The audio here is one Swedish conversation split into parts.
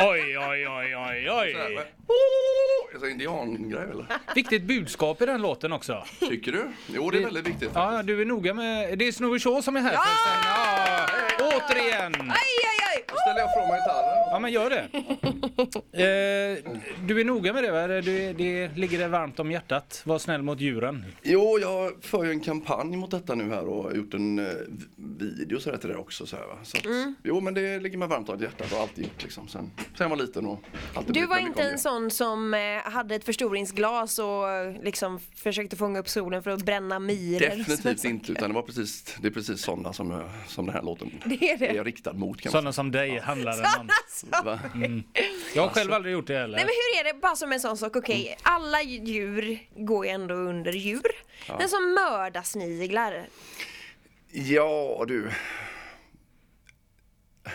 Oj, oj, oj, oj, oj. Är det indiangrej eller? Viktigt budskap i den låten också. Tycker du? Jo, det är väldigt viktigt. Ja, du är noga med... Det är Snowy Shaw som är här förresten. Ja, återigen. Aj, aj, aj! Då ställer jag från mig gitarren. Ja, men gör det. Eh, du är noga med det, va? Det, det ligger dig varmt om hjärtat. Var snäll mot djuren. Jo, jag för ju en kampanj mot detta nu här och har gjort en eh, video så där till det också. Så här, va? Så att, Mm. Jo, men det ligger mig varmt om hjärtat och alltid gjort liksom. Sen, sen jag var liten och alltid Du var inte en sån som eh, hade ett förstoringsglas och eh, liksom försökte fånga upp solen för att bränna myror. Definitivt inte, utan det var precis, det är precis sådana som, som den här låten Det är det. är riktad mot. Kan man Sådana som dig handlar den om. Va? Jag har själv aldrig gjort det heller. Nej men hur är det, bara som en sån sak, okej alla djur går ju ändå under djur. Men som mördarsniglar, Ja, du.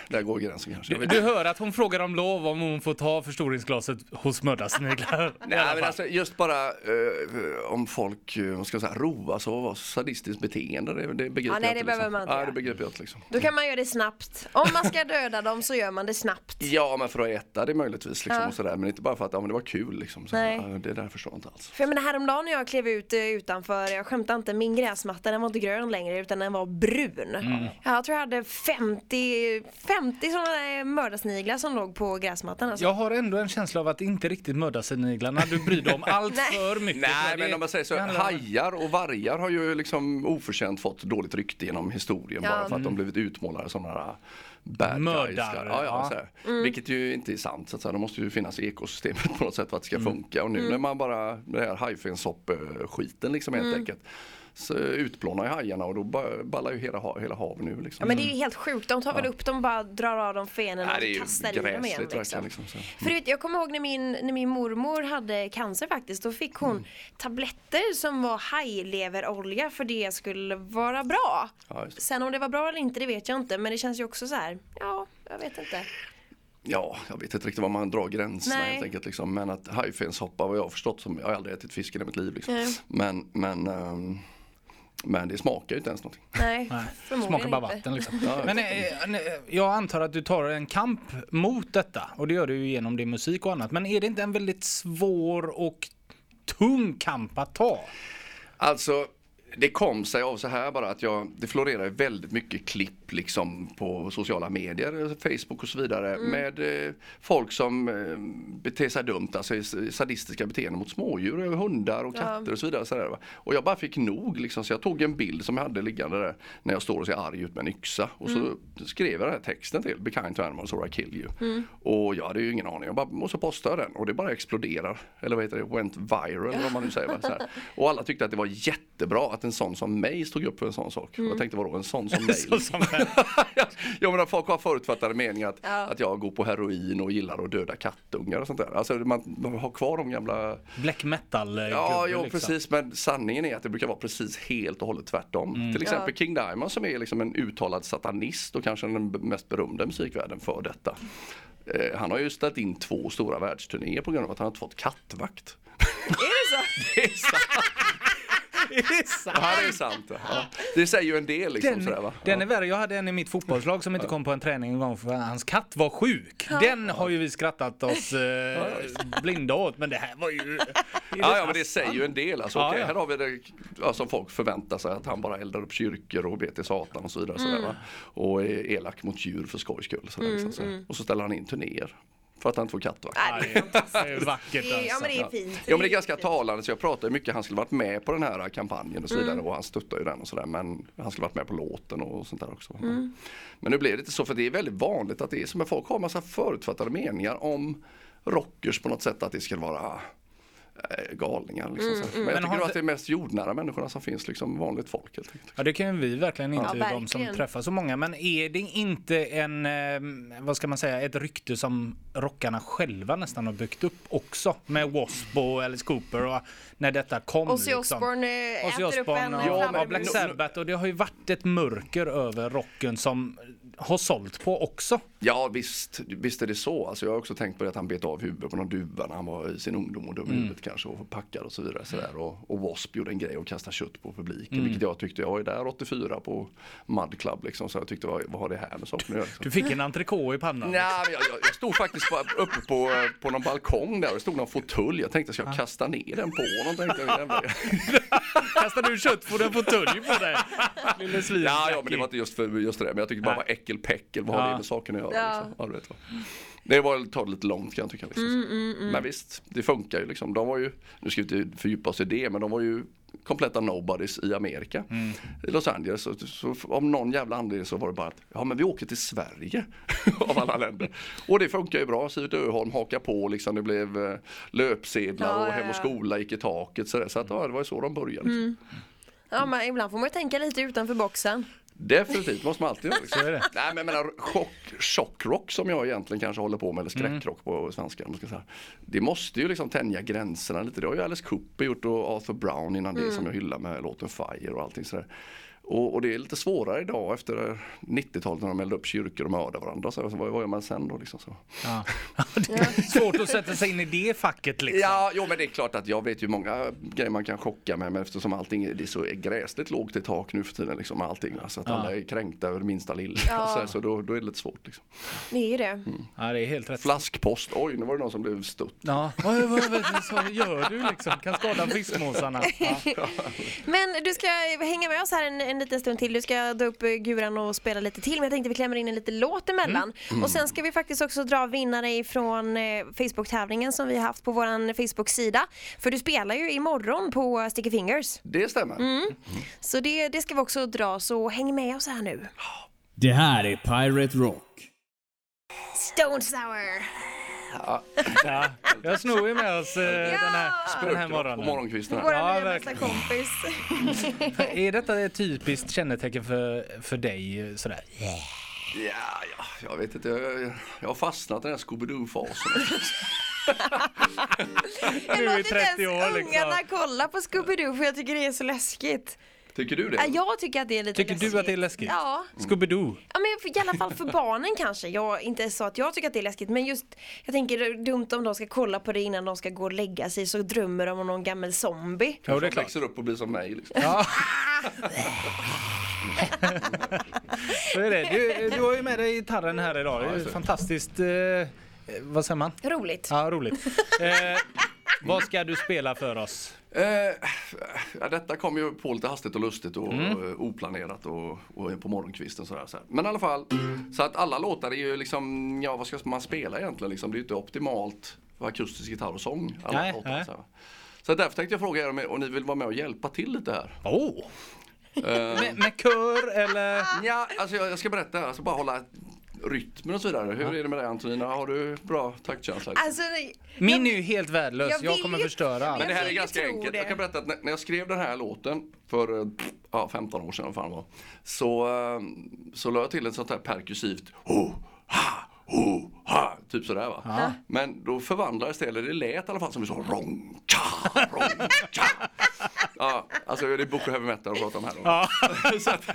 Där går gränsen kanske. Vet Du hör att hon frågar om lov om hon får ta förstoringsglaset hos mördarsniglar. Nej, men alltså, just bara eh, om folk eh, vad ska jag säga, roas av vad sadistiskt beteende, det, det begriper Ja, nej, jag det inte. behöver liksom. man inte göra. det begriper jag inte liksom. då kan man göra det snabbt. Om man ska döda dem så gör man det snabbt. Ja, men för att äta det möjligtvis liksom, Ja. och sådär. Men inte bara för att ja, men det var kul liksom. Så, Nej. ja, det där förstår jag inte alls. För jag menar häromdagen när jag klev ut eh, utanför, jag skämtar inte, min gräsmatta den var inte grön längre utan den var brun. Mm. Jag tror jag hade 50, 50 sådana där mördarsniglar som låg på gräsmattan alltså. Jag har ändå en känsla av att det inte riktigt mördarsniglarna du bryr dig om allt för mycket. Nej, men om man säger så, hajar och vargar har ju liksom oförtjänt fått dåligt rykte genom historien Ja. bara för att de blivit utmålade som några bad Mördare, guys. Ja, ja, ja. Så här. Mm. Vilket ju inte är sant. Så att säga. Det måste ju finnas i ekosystemet på något sätt för att det ska Mm. funka. Och nu när man bara, det här hajfensopp-skiten liksom Mm. helt enkelt. Utplånar ju hajarna och då ba- ballar ju hela, hela havet nu liksom. Ja men det är ju helt sjukt, de tar väl upp dem och bara drar av dem fenen är och kastar i dem igen. Liksom. Liksom, så. För du vet, jag kommer ihåg när min, när min mormor hade cancer faktiskt, då fick hon Mm. tabletter som var hajleverolja för det skulle vara bra. Ja. Sen om det var bra eller inte det vet jag inte men det känns ju också så här. ja jag vet inte. Ja, jag vet inte riktigt var man drar gränserna Nej. helt enkelt. Liksom. Men att hajfenshoppa vad jag har förstått som, jag har aldrig ätit fisk i mitt liv. Liksom. Men, men, ehm, men det smakar ju inte ens någonting. Nej, Nej, smakar bara inte. vatten liksom. Ja, Men eh, eh, jag antar att du tar en kamp mot detta och det gör du ju genom din musik och annat. Men är det inte en väldigt svår och tung kamp att ta? Alltså det kom sig av så här bara att jag, det florerar väldigt mycket klipp liksom på sociala medier, Facebook och så vidare med eh, folk som eh, beter sig dumt, alltså sadistiska beteenden mot smådjur, och hundar och Ja. katter och så vidare. Så där. Och jag bara fick nog liksom, så jag tog en bild som jag hade liggande där när jag står och ser arg ut med en yxa och så skrev jag den här texten till Be kind to animals or I kill you. Och jag hade ju ingen aning, jag bara, postade jag den och det bara exploderar. Eller vad heter det, went viral om man nu säger. Så här. Och alla tyckte att det var jättebra att en sån som mig stod upp för en sån sak. Och jag tänkte vadå en sån som mig? Så som jag menar folk har förutfattade meningar att, Ja. att jag går på heroin och gillar att döda kattungar och sånt där. Alltså man, man har kvar de gamla black metal eh, Ja, jo, liksom. precis. Men sanningen är att det brukar vara precis helt och hållet tvärtom. Till exempel Ja. King Diamond som är liksom en uttalad satanist och kanske den mest berömda musikvärlden för detta. Eh, han har ju ställt in två stora världsturnéer på grund av att han inte fått kattvakt. Är det så? Det är sant. Ja, det är sant. Ja. Det säger ju en del liksom Den, sådär va. den är värre. Jag hade en i mitt fotbollslag som inte kom på en träning en gång för hans katt var sjuk. Den har ju vi skrattat oss eh, blinda åt. Men det här var ju... Ja, ja men det säger ju en del. Alltså, Ja, okej, ja. Här har vi det ja, som folk förväntar sig att han bara eldar upp kyrkor och ber till Satan och så vidare. Sådär, va? Och är elak mot djur för skojs skull. Sådär, liksom, så. Och så ställer han in turnéer. För att han inte får kattvakt. Nej, det är fantastiskt. Det är vackert är- Ja alltså. men det är fint. Ja men det är ganska talande så jag pratade mycket, han skulle varit med på den här kampanjen och så vidare och han stöttar ju den och sådär men han skulle varit med på låten och sånt där också. Men nu blev det inte så för det är väldigt vanligt att det är som att folk har massa förutfattade meningar om rockers på något sätt att det ska vara galningar. Liksom, så. Men jag Men tycker inte- att det är mest jordnära människorna som finns, liksom vanligt folk helt enkelt. Ja det kan ju vi verkligen inte, Ja, de som träffar så många. Men är det inte en, eh, vad ska man säga, ett rykte som rockarna själva nästan har byggt upp också? Med Wasp och Alice Cooper och när detta kom. Ozzy liksom. Osbourne eh, äter upp en och, Ja, och Black Sabbath och det har ju varit ett mörker över rocken som har sålt på också. Ja visst, visst är det så. Alltså, jag har också tänkt på det att han bet av huvudet på någon duva när han var i sin ungdom och dum i huvudet kanske och packad och så vidare. Så där. Och, och W.A.S.P. gjorde en grej och kastade kött på publiken. Mm. Vilket jag tyckte, jag var ju där 84 på Mud Club liksom. Så jag tyckte, vad, vad har det här med saken att göra? Liksom. Du fick en entrecote i pannan. Nej, men jag, jag, jag stod faktiskt bara uppe på, på någon balkong där och det stod någon fåtölj. Jag tänkte, ska jag kasta ner den på honom? Tänkte jag, jävlar. Kastar du kött du en fåtölj på dig. Lille svin. ja, ja, men det var inte just för just det. Men jag tyckte bara var äckelpäckel. Vad har Ja. det med saken att göra? Ja. Liksom? Ja, du vet vad. Det var tar lite långt kan jag tycka. Liksom. Men visst, det funkar ju liksom. De var ju, nu ska vi inte fördjupa oss i det, men de var ju kompletta nobodies i Amerika. I Los Angeles. Så, så om någon jävla anledning så var det bara att, ja men vi åker till Sverige av alla länder. Och det funkar ju bra. Sivert Öholm hakar på liksom. Det blev eh, löpsedlar Ja, och Hem och skola gick i taket. Så, där. så att, ja, det var ju så de började. Liksom. Ja, men ibland får man ju tänka lite utanför boxen. Definitivt måste man alltid göra. Liksom. Så är det. Nej men jag menar chock, chockrock som jag egentligen kanske håller på med, eller Mm. skräckrock på svenska. man ska säga. Det måste ju liksom tänja gränserna lite. Det har ju Alice Cooper gjort och Arthur Brown innan det som jag hyllar med låten Fire och allting sådär. Och, och det är lite svårare idag efter 90-talet när de eldade upp kyrkor och mördade varandra. Så vad, vad gör man sen då liksom? Så. Ja. Det är svårt att sätta sig in i det facket liksom. Ja, jo men det är klart att jag vet ju många grejer man kan chocka med men eftersom allting är, det är så gräsligt lågt i tak nu för tiden liksom allting. Så att Ja. alla är kränkta över minsta lilla. Ja. Så, så då, då är det lite svårt liksom. Det är ju det. Ja, det är helt rätt. Flaskpost, oj nu var det någon som blev stutt. Ja, vad, vad, vad så gör du liksom? Kan skada fiskmåsarna. Ja. Men du ska hänga med oss här en, en liten stund till. Du ska dra upp guran och spela lite till. Men jag tänkte vi klämmer in en liten låt emellan. Och sen ska vi faktiskt också dra vinnare ifrån eh, Facebook-tävlingen som vi har haft på vår Facebook-sida. För du spelar ju imorgon på Sticky Fingers. Det stämmer. Mm. Så det, det ska vi också dra, så häng med oss här nu. Det här är Pirate Rock. Stone Sour! Ja, jag snor ju med oss eh, den här, den här På morgonen. morgonkvisten här. Vår Ja, nya bästa verkligen. kompis. Är detta ett typiskt kännetecken för, för dig? eh, Sådär? Ja, ja, jag vet inte. Jag, jag har fastnat i den här Scooby-Doo-fasen. Jag låter inte 30 ens år, liksom. ungarna kolla på Scooby-Doo för jag tycker det är så läskigt. Tycker du det? Ja, jag tycker att det är lite Tycker läskigt. du att det är läskigt? Ja. Scooby-Doo? Ja men för, i alla fall för barnen kanske. Jag, inte så att jag tycker att det är läskigt men just Jag tänker det är dumt om de ska kolla på det innan de ska gå och lägga sig så drömmer de om någon gammal zombie. Jo, det är klart. växer upp och blir som mig. Liksom. Ja. Så är det. Du, du har ju med dig gitarren här idag. Det är ju fantastiskt. Eh, vad säger man? Roligt. Ja, roligt. Eh, vad ska du spela för oss? Eh, ja, detta kom ju på lite hastigt och lustigt och Mm. oplanerat och, och på morgonkvisten sådär. Så här. Men i alla fall, så att alla låtar är ju liksom, ja vad ska man spela egentligen liksom? Det är ju inte optimalt för akustisk gitarr och sång. Alla Nej, låtar, nej. Så därför tänkte jag fråga er om, om ni vill vara med och hjälpa till lite här. Oh. Eh, Med, med kör eller? ja, alltså jag, jag ska berätta, alltså bara hålla rytmen och så vidare. Hur är det med dig Antonina? Har du bra taktkänsla? Alltså, Min är ju helt värdelös. Jag Jag, kommer ju- förstöra allt. Men det här är ganska enkelt. det. Jag kan berätta att när när jag skrev den här låten för eh, ja, 15 år sedan, fan var, så, eh, så la jag till ett sånt här perkussivt ho, ha, ho, ha, typ sådär va. Men då förvandlades det, eller det lät i alla fall som ronka, ronka. Ja, alltså det är Book of Heavy Metal att prata om här då. så att,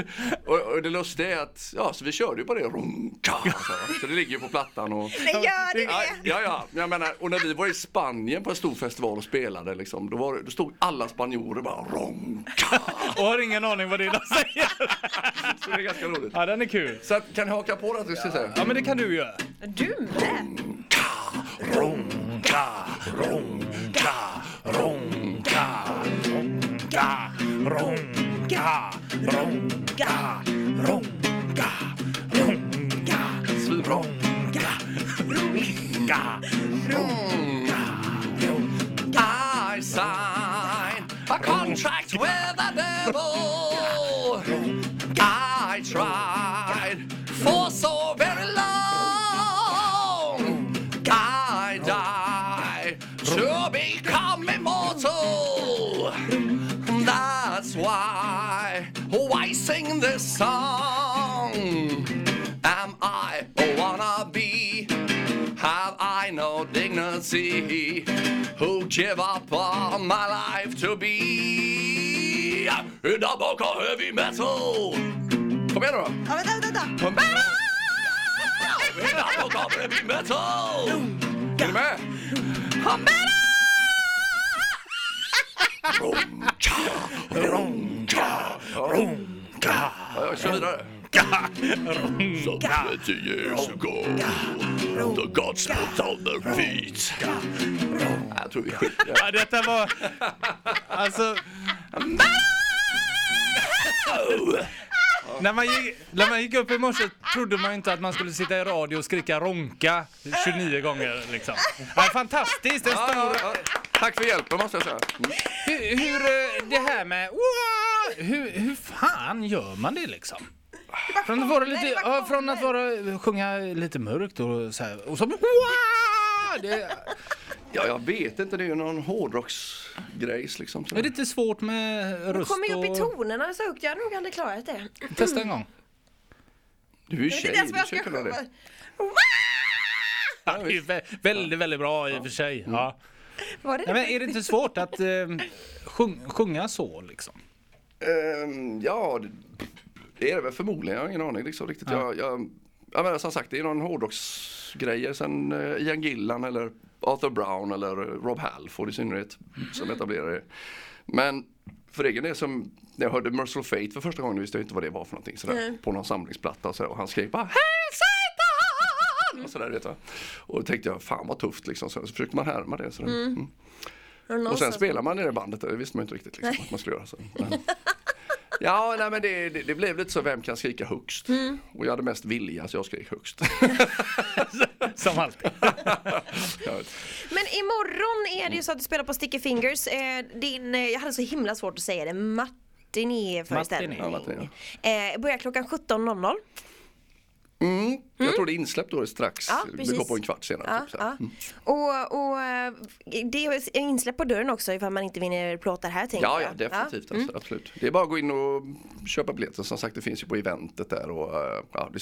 och, och det lustiga är att, ja, så vi körde ju på det ronka. Så, så det ligger ju på plattan och nej gör det Ja, ja, ja, men jag menar, och när vi var i Spanien på en stor festival och spelade liksom, då, var, då stod alla spanjorer bara ronka. Och har ingen aning vad det är de säger. Så det är ganska roligt. Ja, den är kul. Så att, kan ni haka på det att ska säga? Ja, men det kan du göra. Du med? Ronka, ronka, ronka, ronka, ronka, ronka, ronka, ronka, Svinbra. ronka, ronka, ronka, I signed a contract with the devil. Who give up all my life to be in the book of heavy metal? Kom igen! In the book of heavy metal! Är ni. Some 20 years ago The gods put on their feet Jag tror vi skiter Ja, detta var... Alltså... När man, gick, när man gick upp i morse trodde man inte att man skulle sitta i radio och skrika ronka 29 gånger liksom. Ja, fantastiskt! En stor... ja, ja. Tack för hjälpen måste jag säga. Mm. Hur, hur eh, det här med... Hur, hur fan gör man det liksom? Från att vara lite, ja, från att vara, sjunga lite mörkt och så här, och så... Det, Ja, jag vet inte, det är ju någon hårdrocksgrejs liksom. är det inte svårt med röst Kommer ju upp i och... tonerna så högt, jag hade nog aldrig klarat det. Testa en gång. Du är ju tjej, inte ens vad du jag ska kunna det. Ja, det är vä- väldigt, väldigt bra i och för sig. Ja. Var det Nej, men är det inte svårt att eh, sjung, sjunga så liksom? Ehm, ja, det, är det väl förmodligen. Jag har ingen aning liksom, riktigt. Ja. Jag, jag, jag menar, som sagt, det är någon hårdrocksgrejer. Sen uh, Ian Gillan eller Arthur Brown eller eh, Rob Halford i synnerhet som etablerar det. Men för egen del som när jag hörde Merciful Fate för första gången visste jag inte vad det var för någonting sådär, Nej. på någon samlingsplatta och, sådär, och han skrek bara Hej Satan! Och sådär vet jag. Och då tänkte jag fan vad tufft liksom. Så, så försökte man härma det. Sådär. Mm. Och sen spelar man i det bandet, det visste man inte riktigt liksom, att man skulle göra. Så. Men, ja, nej, men det, det, det blev lite så, vem kan skrika högst? Mm. Och jag hade mest vilja så jag skrek högst. Som alltid. Men imorgon är det ju så att du spelar på Sticky Fingers. Eh, din, eh, jag hade så himla svårt att säga det. Matinéföreställning. Ja, matiné. Eh, börjar klockan 17.00. Mm, jag tror det är insläppt då strax, Ja, det precis. går på en kvart senare. Ja, typ, ja. Och, och eh, det är insläpp på dörren också ifall man inte vinner plåtar här tänker Ja, jag. ja, definitivt. Mm. Alltså, absolut. Det är bara att gå in och köpa biljetter. Som sagt, det finns ju på eventet där och eh, ja, det,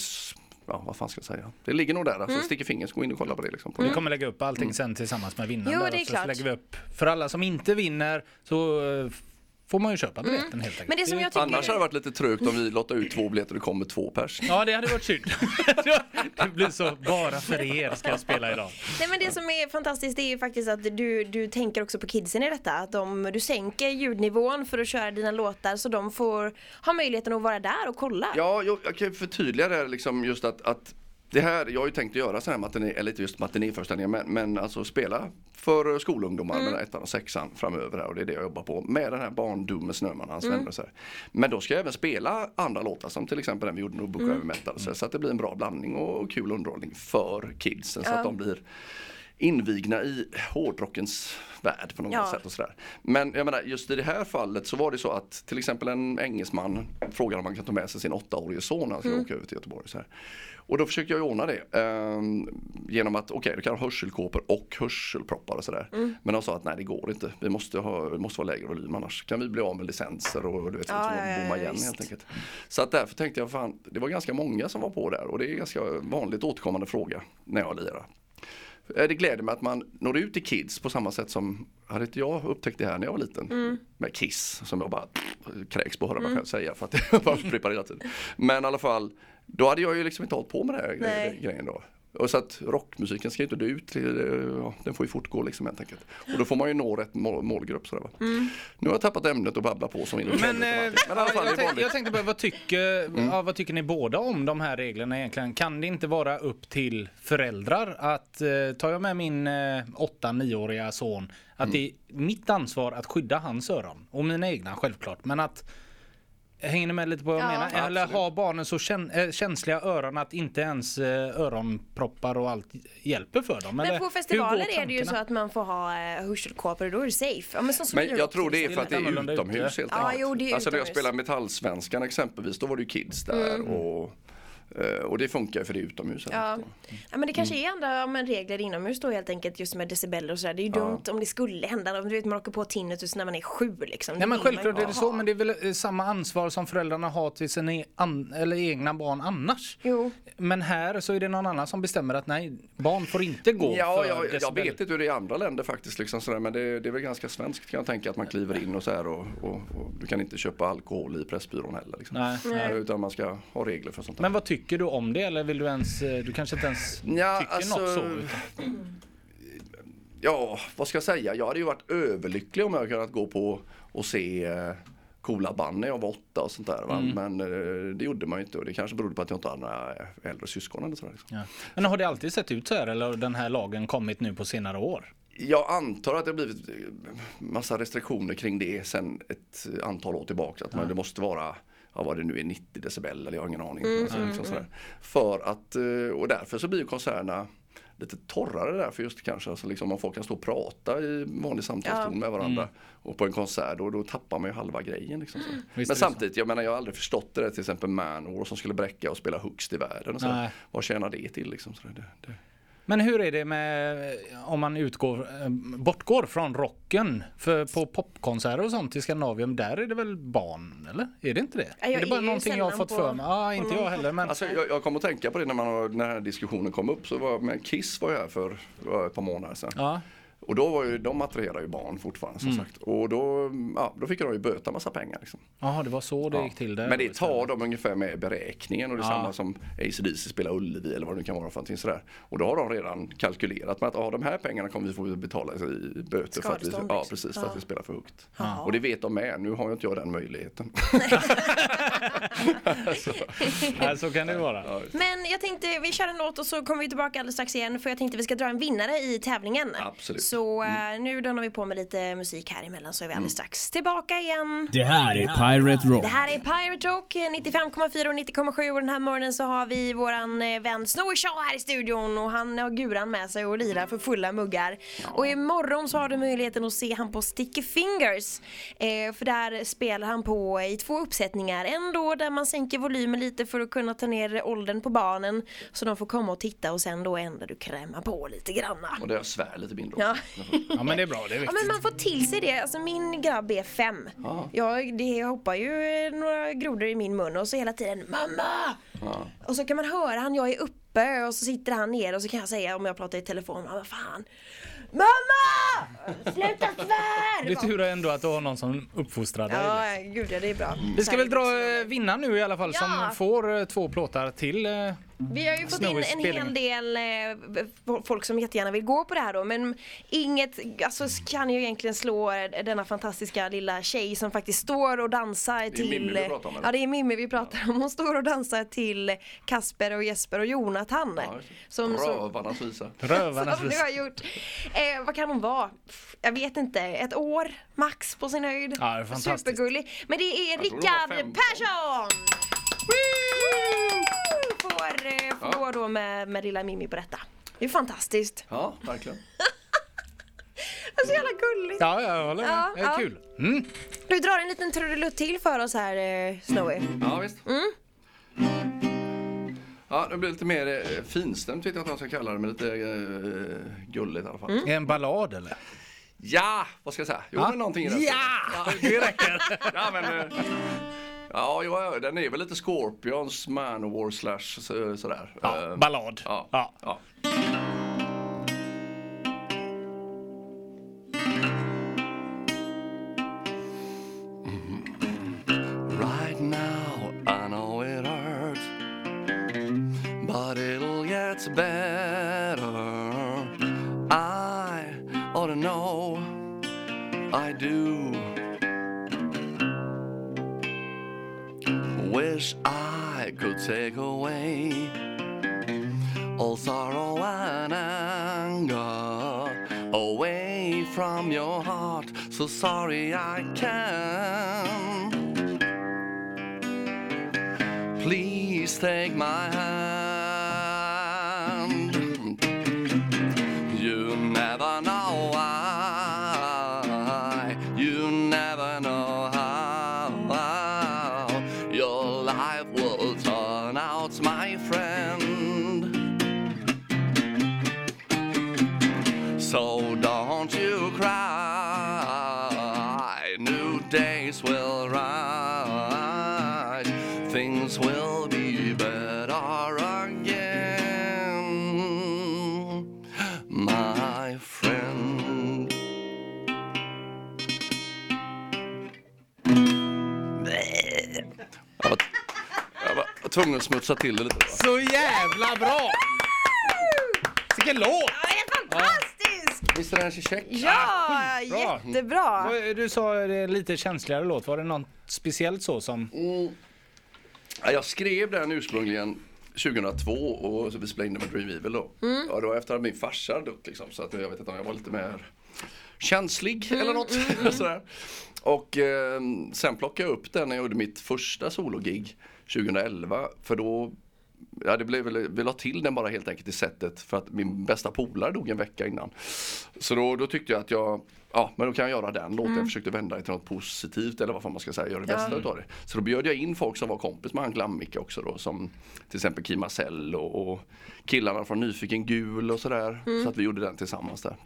ja, vad fan ska jag säga? Det ligger nog där. Alltså, Mm. Sticker fingers, gå in och kolla på det. Liksom, på Vi det. kommer lägga upp allting sen tillsammans med vinnaren. Jo, där det är klart. Så lägger vi upp. För alla som inte vinner så eh, får man ju köpa biljetten helt enkelt. Mm. Men det som jag tycker... Annars hade det varit lite trögt om vi lottar ut två biljetter och det kommer två pers. Ja, det hade varit synd. det blir så, bara för er ska jag spela idag. Nej men det som är fantastiskt det är ju faktiskt att du, du tänker också på kidsen i detta. Att de, du sänker ljudnivån för att köra dina låtar så de får ha möjligheten att vara där och kolla. Ja, jag, jag kan förtydliga det här liksom just att, att det här, jag har ju tänkt att göra så här matiné, eller inte just matinéföreställningar men, men alltså spela för skolungdomar Mm. mellan ettan och sexan framöver här, och det är det jag jobbar på med den här barndomen Snöman hans Mm. vänner och så här. Men då ska jag även spela andra låtar som till exempel den vi gjorde med Book Mm. Over Metal så, så att det blir en bra blandning och kul underhållning för kidsen så Ja. att de blir invigna i hårdrockens värld på något Ja. sätt och sådär. Men jag menar just i det här fallet så var det så att till exempel en engelsman frågade om man kan ta med sig sin åttaårige son när han skulle åka över till Göteborg. Så här. Och då försökte jag ordna det ehm, genom att okej, du kan ha hörselkåpor och hörselproppar och sådär. Men de sa att nej det går inte, vi måste, ha, det måste vara lägre volym annars kan vi bli av med licenser och du vet, Ja, ja, ja, bomma igen visst. helt enkelt. Så att därför tänkte jag fan, det var ganska många som var på där och det är en ganska vanligt återkommande fråga när jag lirar. Eh, Det gläder mig att man når ut till kids på samma sätt som, hade inte jag upptäckt det här när jag var liten? Mm. Med Kiss som jag bara kräks på att höra mig själv säga för att jag bara upprepar det hela tiden. Men i alla fall, då hade jag ju liksom inte hållit på med det här Nej. gre- grejen då. Och så att rockmusiken ska ju inte dö ut, ja, den får ju fortgå liksom helt enkelt. Och då får man ju nå rätt mål, målgrupp sådär va. Mm. Nu har jag tappat ämnet och babblar på som Men, eh, va. Men i alla fall, det jag, tänkte bara, vad tycker, ja, vad tycker ni båda om de här reglerna egentligen? Kan det inte vara upp till föräldrar att, eh, tar jag med min eh, 8-9-åriga son, att det är mitt ansvar att skydda hans öron och mina egna självklart, men att Hänger ni med lite på vad jag Ja. menar? Eller har barnen så kän, eh, känsliga öron att inte ens eh, öronproppar och allt hjälper för dem? Men Eller på festivaler är det ju så att man får ha eh, hörselkåpor och då är det safe. Ja, men, som Men jag tror det är för att det är annorlunda utomhus ute. helt Ja, enkelt. jo, det är alltså när jag utomhus. spelar Metallsvenskan exempelvis, då var det ju kids där och, eh, och det funkar ju för det är utomhus. Ja. ja men det kanske är andra ja, men regler inomhus då helt enkelt just med decibeller och sådär. Det är ju dumt om det skulle hända. Om du vet man åker på tinnitus när man är sju liksom. Nej men självklart är det så, men det är väl eh, samma ansvar som föräldrarna har till sina e- eller egna barn annars. Jo. Men här så är det någon annan som bestämmer att nej, barn får inte gå Ja, för jag, jag decibel. vet inte hur det är i andra länder faktiskt. Liksom sådär, men det, det är väl ganska svenskt kan jag tänka att man kliver in och så här och, och, och du kan inte köpa alkohol i Pressbyrån heller. Liksom. Nej, nej. Eh, Utan man ska ha regler för sånt där. Men vad tycker du om det eller vill du ens, eh, du kanske inte ens Ja, tycker alltså, något så? Ja, vad ska jag säga? Jag hade ju varit överlycklig om jag kunnat gå på och se eh, coola band när jag var åtta och sånt där. Va? Men eh, det gjorde man ju inte och det kanske berodde på att jag inte hade några äldre syskon eller sådär. Liksom. Ja. Men har det alltid sett ut så här eller har den här lagen kommit nu på senare år? Jag antar att det har blivit massa restriktioner kring det sen ett antal år tillbaka. Att man, det måste vara ja, vad det nu är, 90 decibel eller jag har ingen aning. Alltså, liksom sådär. För att, eh, och därför så blir konserterna lite torrare därför just kanske. Alltså liksom om folk kan stå och prata i vanlig samtalston med varandra. Och på en konsert då, då tappar man ju halva grejen. Liksom, är Men samtidigt, jag menar jag har aldrig förstått det där till exempel Manowar som skulle bräcka och spela högst i världen. Och så. Vad tjänar det till liksom? Så det, det. Men hur är det med om man utgår, eh, bortgår från rocken? För på popkonserter och sånt i Skandinavien, där är det väl barn, eller? Är det inte det? Ja, jag är det bara är någonting jag har fått på- för mig? Ja, inte jag heller. Men Alltså, jag, jag kom att tänka på det när, man, när den här diskussionen kom upp. Så var, men Kiss var ju här för ja, ett par månader sedan. ja. Och då var ju, de attraherar ju barn fortfarande som sagt. Och då, ja, då fick de ju böta massa pengar. Liksom. Jaha, det var så det Ja. gick till där. Men det tar de ungefär med beräkningen och det är Ja. samma som ACDC spelar Ullevi eller vad det nu kan vara för någonting sådär. Och då har de redan kalkylerat med att ah, de här pengarna kommer vi få betala i böter för att vi, ja, liksom. precis, för Ja. att vi spelar för högt. Och det vet de med, nu har ju inte jag den möjligheten. Nej, så kan det vara. Men jag tänkte vi kör en låt och så kommer vi tillbaka alldeles strax igen för jag tänkte vi ska dra en vinnare i tävlingen. Absolut. Så eh, nu dundrar vi på med lite musik här emellan så är vi alldeles strax tillbaka igen. Det här är Pirate Rock. Det här är Pirate Rock eh, 95,4 och 90,7 och den här morgonen så har vi våran eh, vän Snowy Shaw här i studion och han har guran med sig och lirar för fulla muggar. Och imorgon så har du möjligheten att se han på Sticky Fingers. Eh, för där spelar han på i två uppsättningar. En då där man sänker volymen lite för att kunna ta ner åldern på barnen så de får komma och titta och sen då en där du krämar på lite granna. Och där jag svär lite mindre Ja. också. Ja, men det är bra. Det är Ja viktigt. men man får till sig det, alltså min grabb är fem. Ja. Jag, det hoppar ju några grodor i min mun och så hela tiden MAMMA! Och så kan man höra han, jag är uppe och så sitter han ner och så kan jag säga om jag pratar i telefon, "Ja, vad fan MAMMA! Sluta svär! Det är tur ändå att du har någon som uppfostrar dig. Ja, gud ja, det är bra. Vi ska väl dra eh, vinnaren nu i alla fall Ja. som får eh, två plåtar till. eh, Vi har ju fått in en hel del eh, folk som jättegärna vill gå på det här då men inget alltså, kan ju egentligen slå eh, denna fantastiska lilla tjej som faktiskt står och dansar till... Mimmi vi pratar om, eller? Ja det är Mimmi vi pratar om. Hon står och dansar till Kasper och Jesper och Jonathan. Ja, det. som, som, Rövarnas visa. Rövarnas som du har gjort. Eh, vad kan hon vara? Jag vet inte, ett år max på sin höjd. Ja, det är fantastiskt. Supergullig. Men det är det Rickard 15. Persson! Woo! Får, eh, får Ja. gå då med, med lilla Mimmi på detta. Det är fantastiskt. Ja, verkligen. Det är så jävla gulligt. Ja, jag håller med. Ja, det är ja. kul. Mm. Du drar en liten trudelutt till för oss här eh, Snowy. Ja, visst. Mm. Ja, det blir lite mer eh, finstämt vet jag att jag ska kalla det, men lite eh, gulligt i alla fall. Mm. En ballad eller? Ja, vad ska jag säga? Jo, Ja. men någonting i den stilen. Ja, det räcker. Ja, men... eh, Ja, den är väl lite Scorpions, Manowar slash så, sådär. Ja, Eh, ballad. Ja. Ja. ja. All sorrow and anger away from your heart. So sorry I can. Please take my hand. Things will be better again, my friend. Jag var, jag var tvungen att smutsa till det lite. Så jävla bra! Vilken låt! Ja, det är fantastiskt! Visst är den check? Ja, skitbra. jättebra! Du sa det är en lite känsligare låt. Var det något speciellt så som... Ja, jag skrev den ursprungligen 2002 och vi spelade in den med Dream Evil då. Ja, då efter att min farsa hade dött liksom. Så att jag vet inte om jag var lite mer känslig eller något. Sådär. Och eh, sen plockade jag upp den när jag gjorde mitt första sologig 2011. För då Ja, det blev väl, vi la till den bara helt enkelt i sättet för att min bästa polare dog en vecka innan. Så då, då tyckte jag att jag, ja men då kan jag göra den låten. Jag försökte vända det till något positivt eller vad fan man ska säga, göra det bästa utav det. Så då bjöd jag in folk som var kompis med Uncle Ammika också då som till exempel Kim Marcel och, och killarna från Nyfiken Gul och sådär. Så att vi gjorde den tillsammans där.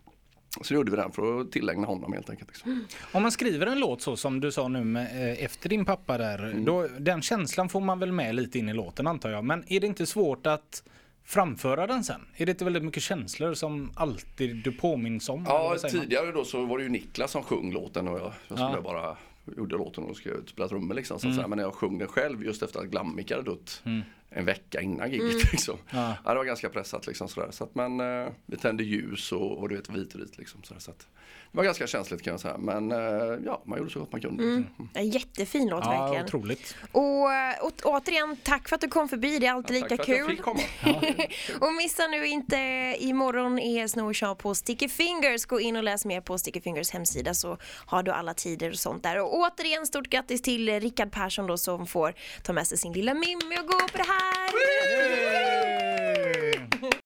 Så gjorde vi den för att tillägna honom helt enkelt. Liksom. Om man skriver en låt så som du sa nu med, eh, efter din pappa där. Då, den känslan får man väl med lite in i låten antar jag. Men är det inte svårt att framföra den sen? Är det inte väldigt mycket känslor som alltid du påminns om? Ja, tidigare då så var det ju Niklas som sjöng låten och jag, jag skulle Ja. bara gjorde låten och skulle spela trummor liksom. Så säga. Men när jag sjöng den själv just efter att Glammika hade dött en vecka innan giget liksom. Ja. Ja. det var ganska pressat liksom sådär. Så att men eh, vi tände ljus och, och du vet vit och vit liksom. Sådär, så att, det var ganska känsligt kan jag säga. Men eh, ja, man gjorde så gott man kunde. Liksom. En jättefin låt Ja, verkligen. otroligt. Och, eh, å- återigen, tack för att du kom förbi. Det är alltid Tack lika för att jag kul. fick komma. Och missa nu inte, imorgon är Snow och Shaw på Sticky Fingers. Gå in och läs mer på Sticky Fingers hemsida så har du alla tider och sånt där. Och återigen stort grattis till Rickard Persson då som får ta med sig sin lilla Mimmi och gå på det här. Bye. Woo! Woo!